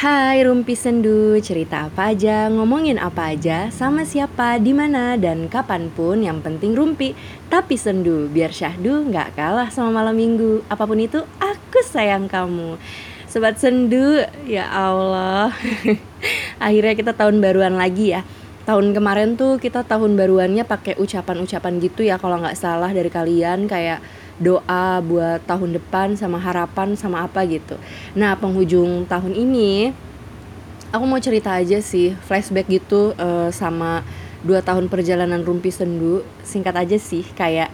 Hai Rumpi Sendu, cerita apa aja, ngomongin apa aja, sama siapa, di mana? Dan kapan pun yang penting Rumpi. Tapi sendu, biar syahdu nggak kalah sama malam minggu. Apa pun itu, aku sayang kamu. Sobat Sendu, ya Allah. Akhirnya kita tahun baruan lagi ya. Tahun kemarin tuh kita tahun baruannya pakai ucapan-ucapan gitu ya kalau nggak salah dari kalian. Kayak doa buat tahun depan sama harapan sama apa gitu. Nah, penghujung tahun ini aku mau cerita aja sih flashback gitu uh, sama dua tahun perjalanan Rumpi Sendu. Singkat aja sih kayak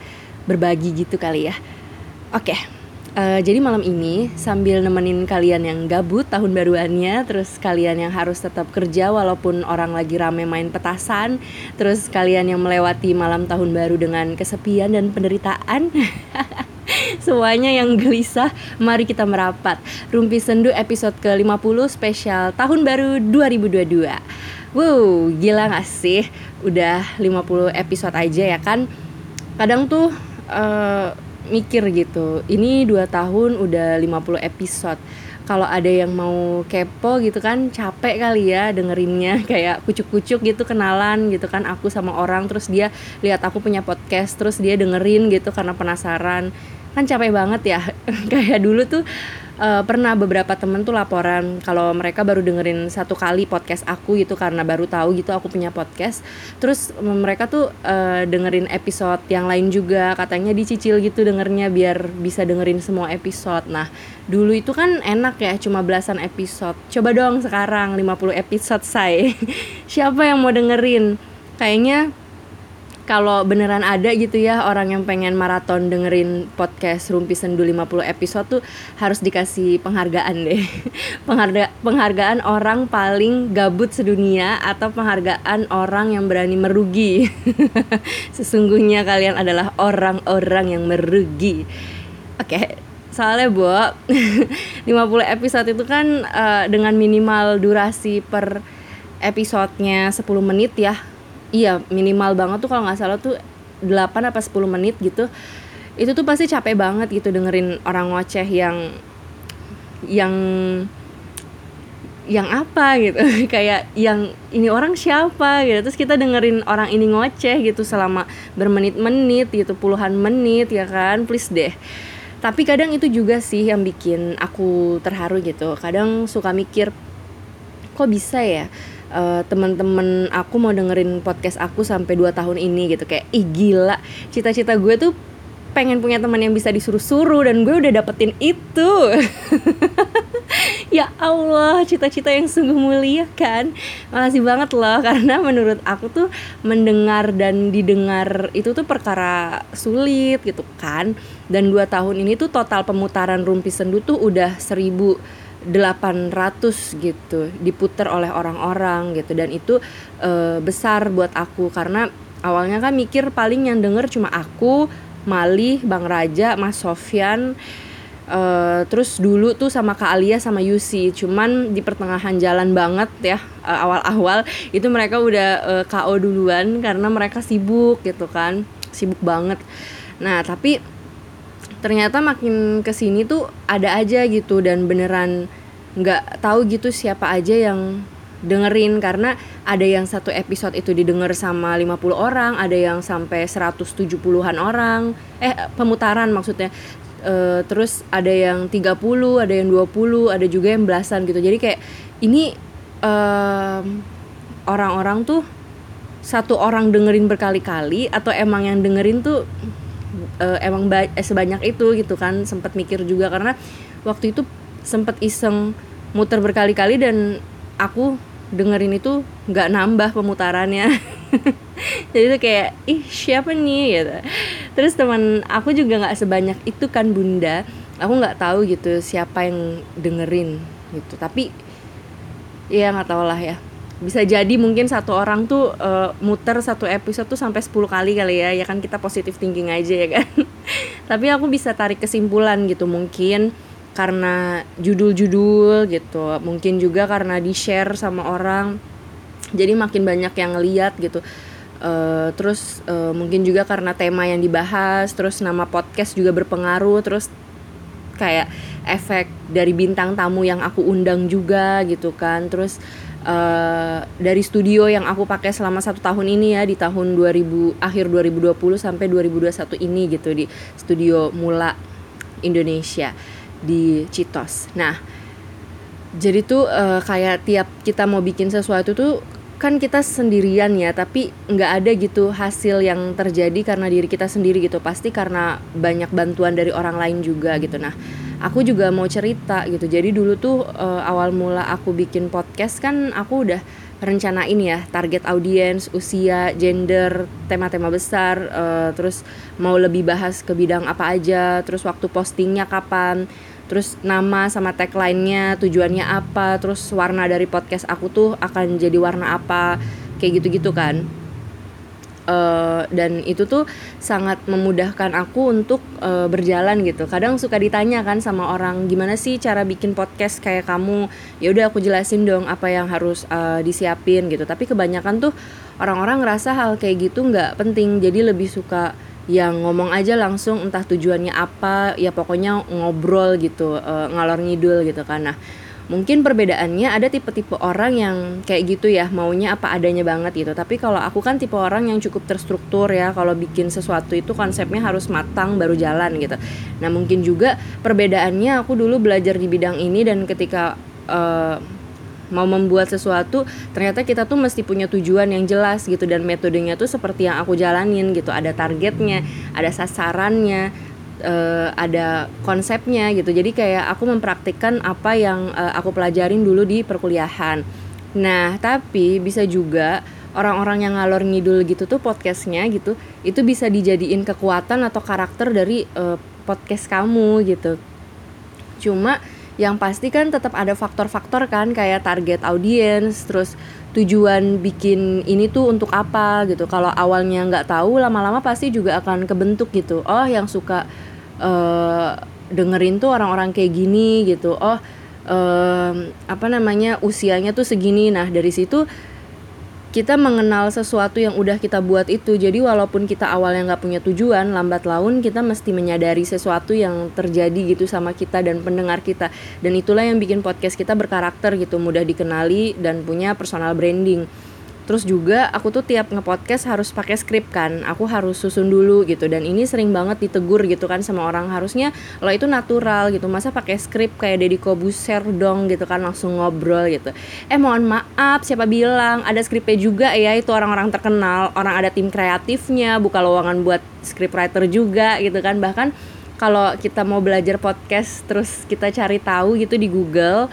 berbagi gitu kali ya. Oke. Okay. Uh, jadi malam ini sambil nemenin kalian yang gabut tahun baruannya, terus kalian yang harus tetap kerja walaupun orang lagi rame main petasan, terus kalian yang melewati malam tahun baru dengan kesepian dan penderitaan. Semuanya yang gelisah, mari kita merapat. Rumpi Sendu episode ke-50 spesial tahun baru 2022. Wow, gila gak sih? Udah 50 episode aja ya kan? Kadang tuh uh, mikir gitu. Ini dua tahun udah 50 episode. Kalau ada yang mau kepo gitu kan capek kali ya dengerinnya. Kayak kucuk-kucuk gitu kenalan gitu kan aku sama orang. Terus dia lihat aku punya podcast terus dia dengerin gitu karena penasaran. Kan capek banget ya. Kayak dulu tuh uh, pernah beberapa temen tuh laporan kalau mereka baru dengerin satu kali podcast aku gitu karena baru tahu gitu aku punya podcast. Terus mereka tuh uh, dengerin episode yang lain juga katanya dicicil gitu dengernya biar bisa dengerin semua episode. Nah dulu itu kan enak ya cuma belasan episode. Coba dong sekarang 50 episode saya siapa yang mau dengerin? Kayaknya kalau beneran ada gitu ya orang yang pengen maraton dengerin podcast Rumpi Sendu 50 episode tuh harus dikasih penghargaan deh. Pengharga penghargaan orang paling gabut sedunia atau penghargaan orang yang berani merugi. Sesungguhnya kalian adalah orang-orang yang merugi. Oke, okay, soalnya bu 50 episode itu kan uh, dengan minimal durasi per episodenya 10 menit ya iya minimal banget tuh kalau nggak salah tuh 8 apa 10 menit gitu. Itu tuh pasti capek banget gitu dengerin orang ngoceh yang yang yang apa gitu. Kayak yang ini orang siapa? gitu. Terus kita dengerin orang ini ngoceh gitu selama bermenit-menit gitu puluhan menit ya kan? Please deh. Tapi kadang itu juga sih yang bikin aku terharu gitu. Kadang suka mikir kok bisa ya uh, teman-teman aku mau dengerin podcast aku sampai 2 tahun ini gitu. Kayak ih gila cita-cita gue tuh pengen punya teman yang bisa disuruh-suruh dan gue udah dapetin itu. Ya Allah cita-cita yang sungguh mulia kan? Makasih banget loh karena menurut aku tuh mendengar dan didengar itu tuh perkara sulit gitu kan? Dan dua tahun ini tuh total pemutaran rumpi sendu tuh udah seribu 800 gitu diputer oleh orang-orang gitu. Dan itu e, besar buat aku karena awalnya kan mikir paling yang denger cuma aku Mali, Bang Raja, Mas Sofyan e, terus dulu tuh sama Kak Alia sama Yusi. Cuman di pertengahan jalan banget ya e, awal-awal itu mereka udah e, KO duluan karena mereka sibuk gitu kan sibuk banget. Nah tapi ternyata makin ke sini tuh ada aja gitu dan beneran nggak tahu gitu siapa aja yang dengerin karena ada yang satu episode itu didengar sama 50 orang, ada yang sampai 170-an orang. Eh pemutaran maksudnya. E, terus ada yang 30, ada yang 20, ada juga yang belasan gitu. Jadi kayak ini orang orang-orang tuh satu orang dengerin berkali-kali atau emang yang dengerin tuh uh, emang ba eh, sebanyak itu gitu kan sempat mikir juga. Karena waktu itu sempat iseng muter berkali-kali dan aku dengerin itu nggak nambah pemutarannya. Jadi tuh kayak ih siapa nih? gitu. Terus teman aku juga nggak sebanyak itu kan bunda. Aku nggak tahu gitu siapa yang dengerin gitu. Tapi ya nggak tahu lah ya bisa jadi mungkin satu orang tuh uh, muter satu episode tuh sampai 10 kali kali ya. Ya kan kita positif thinking aja ya kan. Tapi aku bisa tarik kesimpulan gitu. Mungkin karena judul-judul gitu. Mungkin juga karena di share sama orang. Jadi makin banyak yang ngeliat gitu. Uh, terus uh, mungkin juga karena tema yang dibahas. Terus nama podcast juga berpengaruh. Terus kayak efek dari bintang tamu yang aku undang juga gitu kan. Terus uh, dari studio yang aku pakai selama satu tahun ini ya di tahun 2000 akhir 2020 sampai 2021 ini gitu di studio Mula Indonesia di Citos. Nah, jadi tuh uh, kayak tiap kita mau bikin sesuatu tuh kan kita sendirian ya tapi nggak ada gitu hasil yang terjadi karena diri kita sendiri gitu. Pasti karena banyak bantuan dari orang lain juga gitu. Nah aku juga mau cerita gitu. Jadi dulu tuh uh, awal mula aku bikin podcast kan aku udah rencanain ya target audiens usia gender tema-tema besar uh, terus mau lebih bahas ke bidang apa aja terus waktu postingnya kapan terus nama sama tagline-nya tujuannya apa terus warna dari podcast aku tuh akan jadi warna apa kayak gitu-gitu kan. Uh, dan itu tuh sangat memudahkan aku untuk uh, berjalan gitu. Kadang suka ditanya kan sama orang gimana sih cara bikin podcast kayak kamu? Ya udah aku jelasin dong apa yang harus uh, disiapin gitu. Tapi kebanyakan tuh orang-orang ngerasa hal kayak gitu nggak penting. Jadi lebih suka yang ngomong aja langsung entah tujuannya apa ya pokoknya ngobrol gitu uh, ngalor ngidul gitu kan. Nah mungkin perbedaannya ada tipe-tipe orang yang kayak gitu ya maunya apa adanya banget gitu. Tapi kalau aku kan tipe orang yang cukup terstruktur ya kalau bikin sesuatu itu konsepnya harus matang baru jalan gitu. Nah mungkin juga perbedaannya aku dulu belajar di bidang ini dan ketika uh, mau membuat sesuatu ternyata kita tuh mesti punya tujuan yang jelas gitu dan metodenya tuh seperti yang aku jalanin gitu. Ada targetnya ada sasarannya uh, ada konsepnya gitu. Jadi kayak aku mempraktikkan apa yang uh, aku pelajarin dulu di perkuliahan. Nah tapi bisa juga orang-orang yang ngalor ngidul gitu tuh podcastnya gitu itu bisa dijadiin kekuatan atau karakter dari uh, podcast kamu gitu. Cuma yang pasti kan tetap ada faktor-faktor kan kayak target audiens terus tujuan bikin ini tuh untuk apa gitu. Kalau awalnya nggak tahu lama-lama pasti juga akan kebentuk gitu. Oh yang suka uh, dengerin tuh orang-orang kayak gini gitu. Oh uh, apa namanya usianya tuh segini. Nah dari situ kita mengenal sesuatu yang udah kita buat itu. Jadi walaupun kita awalnya nggak punya tujuan lambat laun kita mesti menyadari sesuatu yang terjadi gitu sama kita dan pendengar kita. Dan itulah yang bikin podcast kita berkarakter gitu mudah dikenali dan punya personal branding Terus juga aku tuh tiap ngepodcast harus pakai skrip kan. Aku harus susun dulu gitu dan ini sering banget ditegur gitu kan sama orang harusnya lo itu natural gitu. Masa pakai skrip kayak Deddy Kobuser dong gitu kan langsung ngobrol gitu. Eh mohon maaf siapa bilang ada skripnya juga ya itu orang-orang terkenal, orang ada tim kreatifnya, buka lowongan buat scriptwriter juga gitu kan. Bahkan kalau kita mau belajar podcast terus kita cari tahu gitu di Google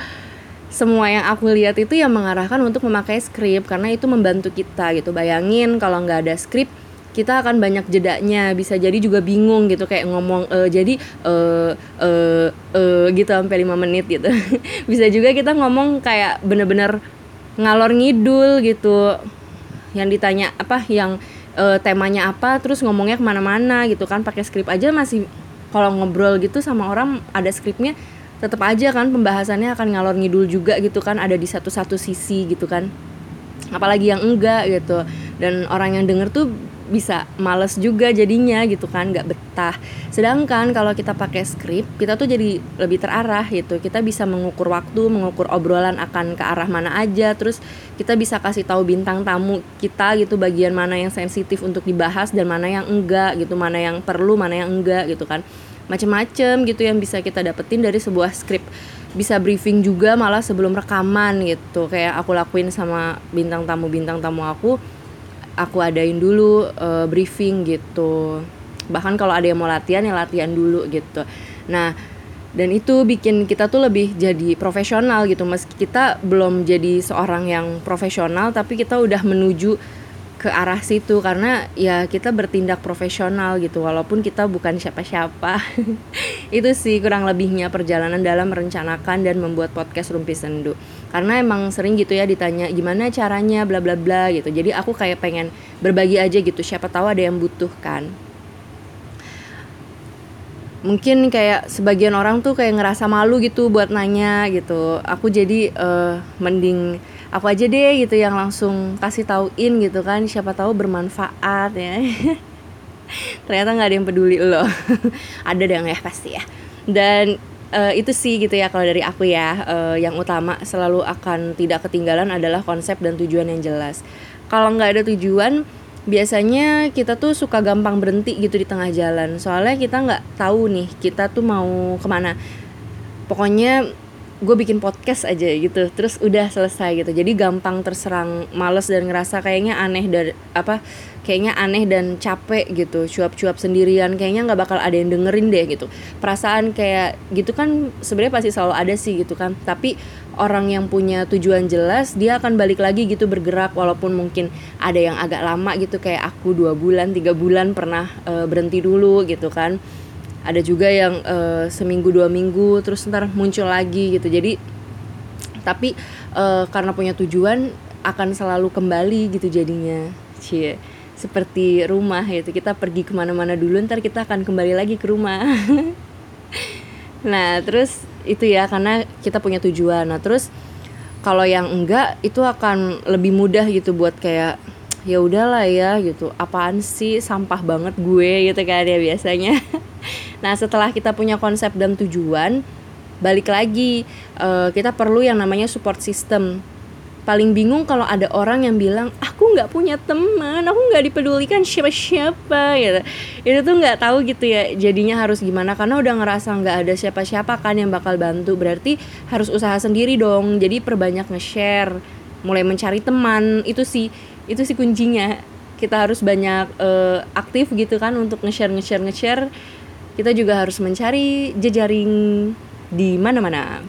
semua yang aku lihat itu yang mengarahkan untuk memakai skrip karena itu membantu kita gitu. Bayangin kalau nggak ada skrip kita akan banyak jedanya. Bisa jadi juga bingung gitu kayak ngomong e, jadi eh eh eh gitu sampai lima menit gitu. Bisa juga kita ngomong kayak bener-bener ngalor ngidul gitu. Yang ditanya apa yang e, temanya apa terus ngomongnya ke mana-mana gitu kan. Pakai skrip aja masih kalau ngobrol gitu sama orang ada skripnya tetap aja kan pembahasannya akan ngalor ngidul juga gitu kan ada di satu-satu sisi gitu kan. Apalagi yang enggak gitu. Dan orang yang denger tuh bisa males juga jadinya gitu kan nggak betah. Sedangkan kalau kita pakai skrip kita tuh jadi lebih terarah gitu. Kita bisa mengukur waktu mengukur obrolan akan ke arah mana aja. Terus kita bisa kasih tahu bintang tamu kita gitu bagian mana yang sensitif untuk dibahas dan mana yang enggak gitu mana yang perlu mana yang enggak gitu kan macem-macem gitu yang bisa kita dapetin dari sebuah skrip bisa briefing juga malah sebelum rekaman gitu. Kayak aku lakuin sama bintang tamu bintang tamu aku aku adain dulu uh, briefing gitu. Bahkan kalau ada yang mau latihan ya latihan dulu gitu. Nah dan itu bikin kita tuh lebih jadi profesional gitu. Meski kita belum jadi seorang yang profesional tapi kita udah menuju ke arah situ karena ya kita bertindak profesional gitu walaupun kita bukan siapa-siapa. Itu sih kurang lebihnya perjalanan dalam merencanakan dan membuat podcast Rumpi Sendu. Karena emang sering gitu ya ditanya gimana caranya? bla bla bla gitu. Jadi aku kayak pengen berbagi aja gitu siapa tahu ada yang butuh kan mungkin kayak sebagian orang tuh kayak ngerasa malu gitu buat nanya gitu. Aku jadi uh, mending aku aja deh gitu yang langsung kasih tauin gitu kan. Siapa tahu bermanfaat ya. Ternyata nggak ada yang peduli lo. Ada dong ya pasti ya. Dan uh, itu sih gitu ya kalau dari aku ya uh, yang utama selalu akan tidak ketinggalan adalah konsep dan tujuan yang jelas. Kalau nggak ada tujuan biasanya kita tuh suka gampang berhenti gitu di tengah jalan. Soalnya kita nggak tahu nih kita tuh mau ke mana. Pokoknya gue bikin podcast aja gitu terus udah selesai gitu. Jadi gampang terserang males dan ngerasa kayaknya aneh dan apa kayaknya aneh dan capek gitu cuap-cuap sendirian kayaknya nggak bakal ada yang dengerin deh gitu. Perasaan kayak gitu kan sebenarnya pasti selalu ada sih gitu kan tapi orang yang punya tujuan jelas dia akan balik lagi gitu bergerak walaupun mungkin ada yang agak lama gitu kayak aku dua bulan tiga bulan pernah uh, berhenti dulu gitu kan ada juga yang uh, seminggu dua minggu terus ntar muncul lagi gitu. Jadi tapi uh, karena punya tujuan akan selalu kembali gitu jadinya. Cie seperti rumah gitu. Kita pergi ke mana-mana dulu ntar kita akan kembali lagi ke rumah. Nah terus itu ya karena kita punya tujuan. Nah terus kalau yang enggak itu akan lebih mudah gitu buat kayak ya udahlah ya gitu. Apaan sih? Sampah banget gue gitu kan ya biasanya nah setelah kita punya konsep dan tujuan balik lagi uh, kita perlu yang namanya support system. Paling bingung kalau ada orang yang bilang aku nggak punya teman aku nggak dipedulikan siapa-siapa gitu. Itu tuh nggak tahu gitu ya jadinya harus gimana. Karena udah ngerasa nggak ada siapa-siapa kan yang bakal bantu. Berarti harus usaha sendiri dong. Jadi perbanyak nge-share mulai mencari teman. Itu sih itu sih kuncinya. Kita harus banyak uh, aktif gitu kan untuk nge-share nge-share nge-share kita juga harus mencari jejaring di mana-mana.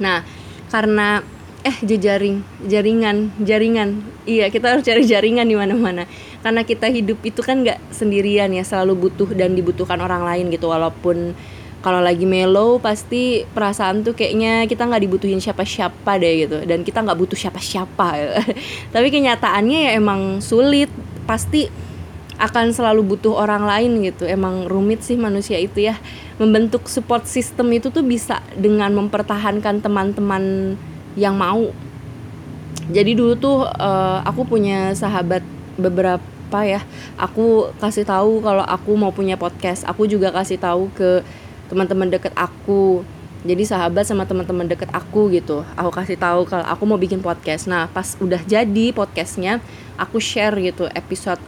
Nah karena eh jejaring jaringan jaringan. Iya kita harus cari jaringan di mana-mana. Karena kita hidup itu kan nggak sendirian ya selalu butuh dan dibutuhkan orang lain gitu. Walaupun kalau lagi mellow pasti perasaan tuh kayaknya kita nggak dibutuhin siapa-siapa deh gitu. Dan kita nggak butuh siapa-siapa. Tapi kenyataannya ya emang sulit. Pasti akan selalu butuh orang lain gitu. Emang rumit sih manusia itu ya. Membentuk support system itu tuh bisa dengan mempertahankan teman-teman yang mau. Jadi dulu tuh uh, aku punya sahabat beberapa ya. Aku kasih tahu kalau aku mau punya podcast. Aku juga kasih tahu ke teman-teman deket aku. Jadi sahabat sama teman-teman deket aku gitu. Aku kasih tahu kalau aku mau bikin podcast. Nah pas udah jadi podcastnya aku share gitu episode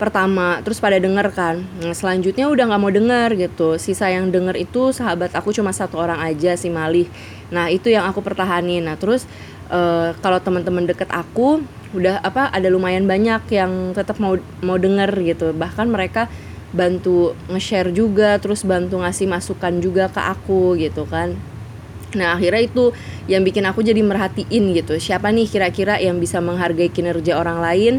pertama terus pada denger kan nah, selanjutnya udah nggak mau denger gitu. Sisa yang denger itu sahabat aku cuma satu orang aja si Malih. Nah itu yang aku pertahanin. Nah terus uh, kalau teman-teman deket aku udah apa ada lumayan banyak yang tetap mau mau denger gitu. Bahkan mereka bantu nge-share juga terus bantu ngasih masukan juga ke aku gitu kan. Nah akhirnya itu yang bikin aku jadi merhatiin gitu. Siapa nih kira-kira yang bisa menghargai kinerja orang lain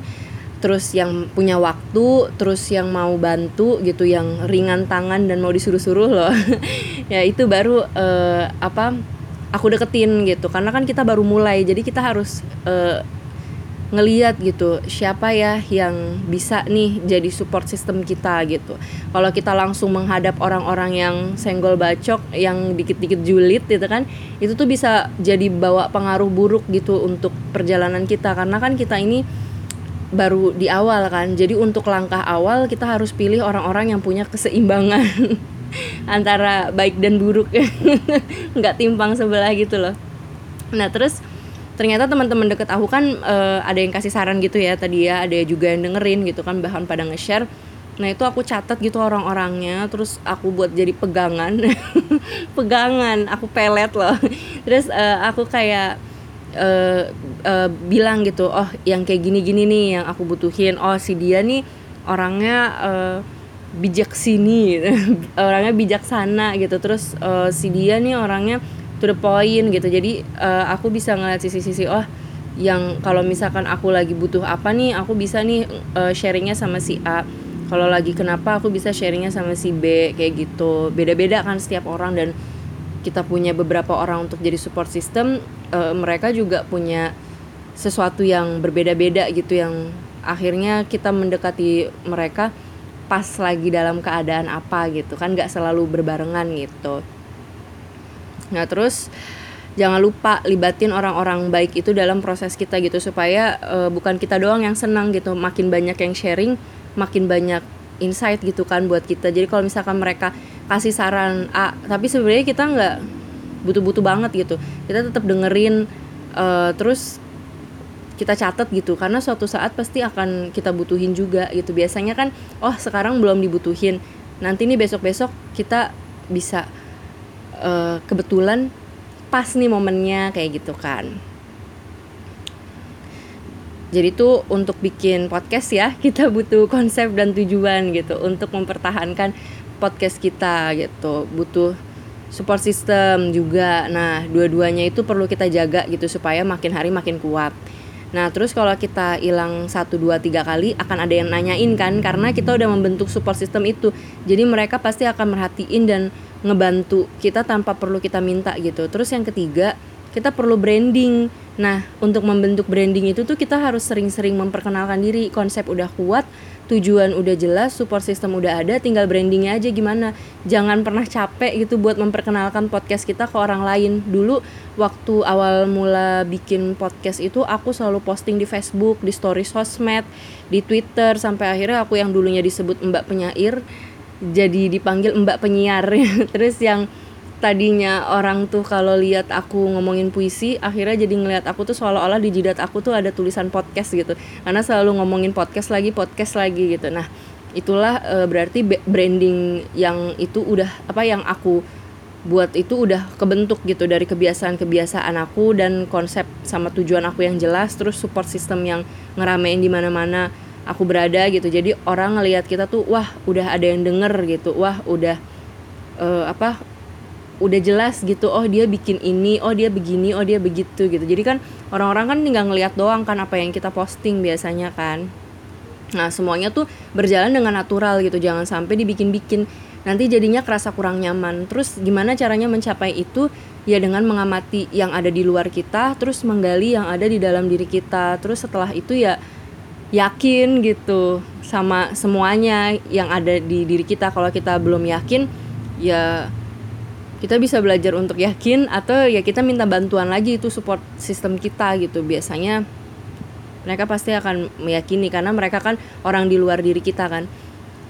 terus yang punya waktu terus yang mau bantu gitu yang ringan tangan dan mau disuruh-suruh loh. Ya itu baru uh, apa aku deketin gitu. Karena kan kita baru mulai jadi kita harus uh, ngeliat gitu siapa ya yang bisa nih jadi support system kita gitu. Kalau kita langsung menghadap orang-orang yang senggol bacok yang dikit-dikit julid gitu kan itu tuh bisa jadi bawa pengaruh buruk gitu untuk perjalanan kita. Karena kan kita ini baru di awal kan. Jadi untuk langkah awal kita harus pilih orang-orang yang punya keseimbangan antara baik dan buruk. Nggak timpang sebelah gitu loh. Nah terus ternyata teman-teman deket aku kan uh, ada yang kasih saran gitu ya tadi ya ada juga yang dengerin gitu kan bahan pada nge-share. Nah itu aku catat gitu orang-orangnya terus aku buat jadi pegangan. Pegangan aku pelet loh. Terus uh, aku kayak uh, uh, bilang gitu oh yang kayak gini-gini nih yang aku butuhin. Oh si dia nih orangnya uh, bijak sini orangnya bijaksana gitu. Terus uh, si dia nih orangnya to the point gitu. Jadi uh, aku bisa ngeliat sisi-sisi oh yang kalau misalkan aku lagi butuh apa nih aku bisa nih uh, sharingnya sama si A. Kalau lagi kenapa aku bisa sharingnya sama si B kayak gitu. Beda-beda kan setiap orang dan kita punya beberapa orang untuk jadi support system uh, mereka juga punya sesuatu yang berbeda-beda gitu yang akhirnya kita mendekati mereka pas lagi dalam keadaan apa gitu. Kan nggak selalu berbarengan gitu. Nah terus jangan lupa libatin orang-orang baik itu dalam proses kita gitu supaya uh, bukan kita doang yang senang gitu. Makin banyak yang sharing makin banyak insight gitu kan buat kita. Jadi kalau misalkan mereka kasih saran A tapi sebenarnya kita nggak butuh-butuh banget gitu. Kita tetap dengerin uh, terus kita catat gitu. Karena suatu saat pasti akan kita butuhin juga gitu. Biasanya kan oh sekarang belum dibutuhin. Nanti nih besok-besok kita bisa uh, kebetulan pas nih momennya kayak gitu kan. Jadi tuh untuk bikin podcast ya kita butuh konsep dan tujuan gitu. Untuk mempertahankan podcast kita gitu. Butuh support system juga nah dua-duanya itu perlu kita jaga gitu supaya makin hari makin kuat Nah terus kalau kita hilang satu dua tiga kali akan ada yang nanyain kan karena kita udah membentuk support system itu. Jadi mereka pasti akan merhatiin dan ngebantu kita tanpa perlu kita minta gitu. Terus yang ketiga kita perlu branding. Nah untuk membentuk branding itu tuh kita harus sering-sering memperkenalkan diri. Konsep udah kuat, tujuan udah jelas, support system udah ada, tinggal brandingnya aja gimana. Jangan pernah capek gitu buat memperkenalkan podcast kita ke orang lain. Dulu waktu awal mula bikin podcast itu aku selalu posting di Facebook, di story sosmed, di Twitter sampai akhirnya aku yang dulunya disebut Mbak penyair jadi dipanggil Mbak penyiar. Terus yang tadinya orang tuh kalau lihat aku ngomongin puisi akhirnya jadi ngelihat aku tuh seolah-olah di jidat aku tuh ada tulisan podcast gitu. Karena selalu ngomongin podcast lagi podcast lagi gitu. Nah itulah e, berarti branding yang itu udah apa yang aku buat itu udah kebentuk gitu dari kebiasaan-kebiasaan aku dan konsep sama tujuan aku yang jelas terus support system yang ngeramein di mana-mana aku berada gitu. Jadi orang ngelihat kita tuh wah udah ada yang denger gitu. Wah udah uh, apa udah jelas gitu oh dia bikin ini oh dia begini oh dia begitu gitu. Jadi kan orang-orang kan tinggal ngelihat doang kan apa yang kita posting biasanya kan. Nah semuanya tuh berjalan dengan natural gitu jangan sampai dibikin-bikin. Nanti jadinya kerasa kurang nyaman. Terus gimana caranya mencapai itu? Ya dengan mengamati yang ada di luar kita terus menggali yang ada di dalam diri kita. Terus setelah itu ya yakin gitu sama semuanya yang ada di diri kita. Kalau kita belum yakin ya kita bisa belajar untuk yakin atau ya kita minta bantuan lagi itu support sistem kita gitu. Biasanya mereka pasti akan meyakini karena mereka kan orang di luar diri kita kan.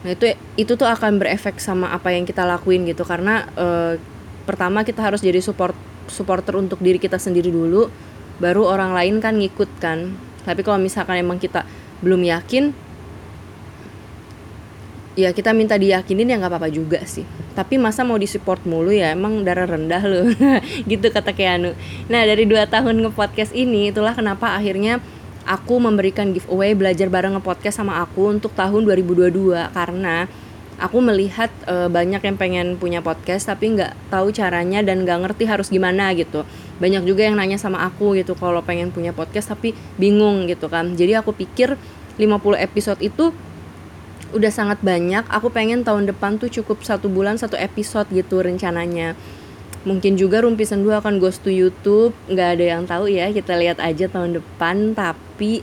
Nah itu itu tuh akan berefek sama apa yang kita lakuin gitu. Karena e, pertama kita harus jadi support supporter untuk diri kita sendiri dulu baru orang lain kan ngikut kan. Tapi kalau misalkan emang kita belum yakin ya kita minta diyakinin ya nggak apa-apa juga sih. Tapi masa mau disupport mulu ya emang darah rendah loh. Gitu kata Keanu. Nah dari dua tahun nge-podcast ini itulah kenapa akhirnya aku memberikan giveaway belajar bareng nge-podcast sama aku untuk tahun 2022 karena aku melihat e, banyak yang pengen punya podcast tapi nggak tahu caranya dan nggak ngerti harus gimana gitu. Banyak juga yang nanya sama aku gitu kalau pengen punya podcast tapi bingung gitu kan. Jadi aku pikir 50 episode itu udah sangat banyak. Aku pengen tahun depan tuh cukup satu bulan satu episode gitu rencananya. Mungkin juga Rumpi Sendu akan ghost to YouTube. Nggak ada yang tahu ya kita lihat aja tahun depan. Tapi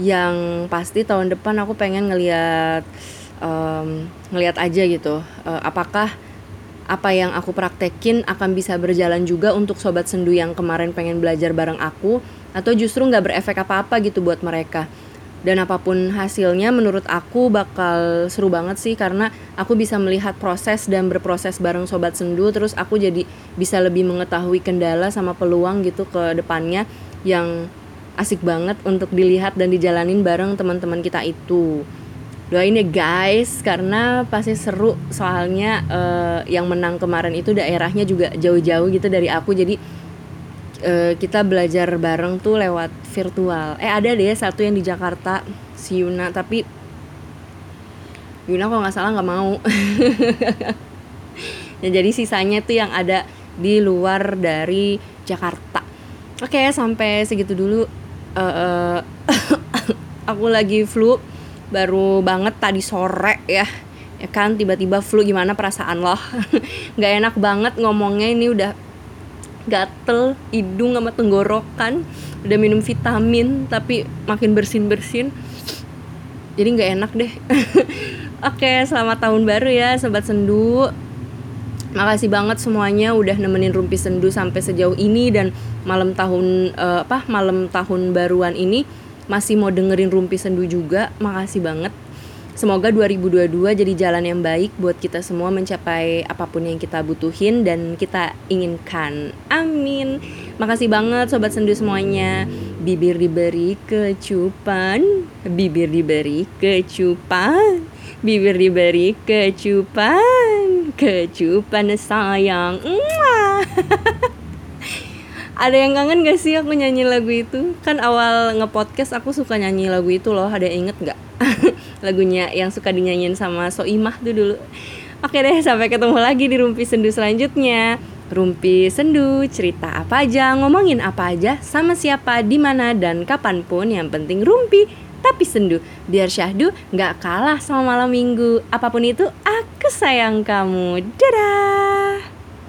yang pasti tahun depan aku pengen ngelihat um, ngelihat aja gitu. Uh, apakah apa yang aku praktekin akan bisa berjalan juga untuk sobat sendu yang kemarin pengen belajar bareng aku? Atau justru nggak berefek apa-apa gitu buat mereka dan apa pun hasilnya menurut aku bakal seru banget sih karena aku bisa melihat proses dan berproses bareng sobat sendu terus aku jadi bisa lebih mengetahui kendala sama peluang gitu ke depannya yang asik banget untuk dilihat dan dijalanin bareng teman-teman kita itu. Doain ya guys karena pasti seru soalnya uh, yang menang kemarin itu daerahnya juga jauh-jauh gitu dari aku. Jadi uh, kita belajar bareng tuh lewat virtual. Eh ada deh satu yang di Jakarta si Yuna tapi Yuna kalau nggak salah nggak mau. Ya jadi sisanya tuh yang ada di luar dari Jakarta. Oke sampai segitu dulu. Uh, uh, aku lagi flu baru banget tadi sore ya. Ya kan tiba-tiba flu gimana perasaan lo? Nggak enak banget ngomongnya ini udah gatel hidung sama tenggorokan udah minum vitamin tapi makin bersin bersin jadi nggak enak deh. Oke selamat tahun baru ya sobat sendu. Makasih banget semuanya udah nemenin rumpi sendu sampai sejauh ini dan malam tahun uh, apa malam tahun baruan ini. Masih mau dengerin rumpi sendu juga makasih banget Semoga 2022 jadi jalan yang baik buat kita semua mencapai apa pun yang kita butuhin dan kita inginkan. Amin. Makasih banget sobat sendu semuanya. Bibir diberi kecupan, bibir diberi kecupan, bibir diberi kecupan, kecupan sayang. ada yang kangen gak sih aku nyanyi lagu itu? Kan awal ngepodcast aku suka nyanyi lagu itu loh. Ada yang inget gak? lagunya yang suka dinyanyiin sama Soimah tuh dulu Oke deh, sampai ketemu lagi di Rumpi Sendu selanjutnya. Rumpi Sendu, cerita apa aja, ngomongin apa aja, sama siapa, di mana dan kapan pun. Yang penting rumpi, tapi sendu. Biar syahdu nggak kalah sama malam minggu. Apa pun itu, aku sayang kamu. Dadah!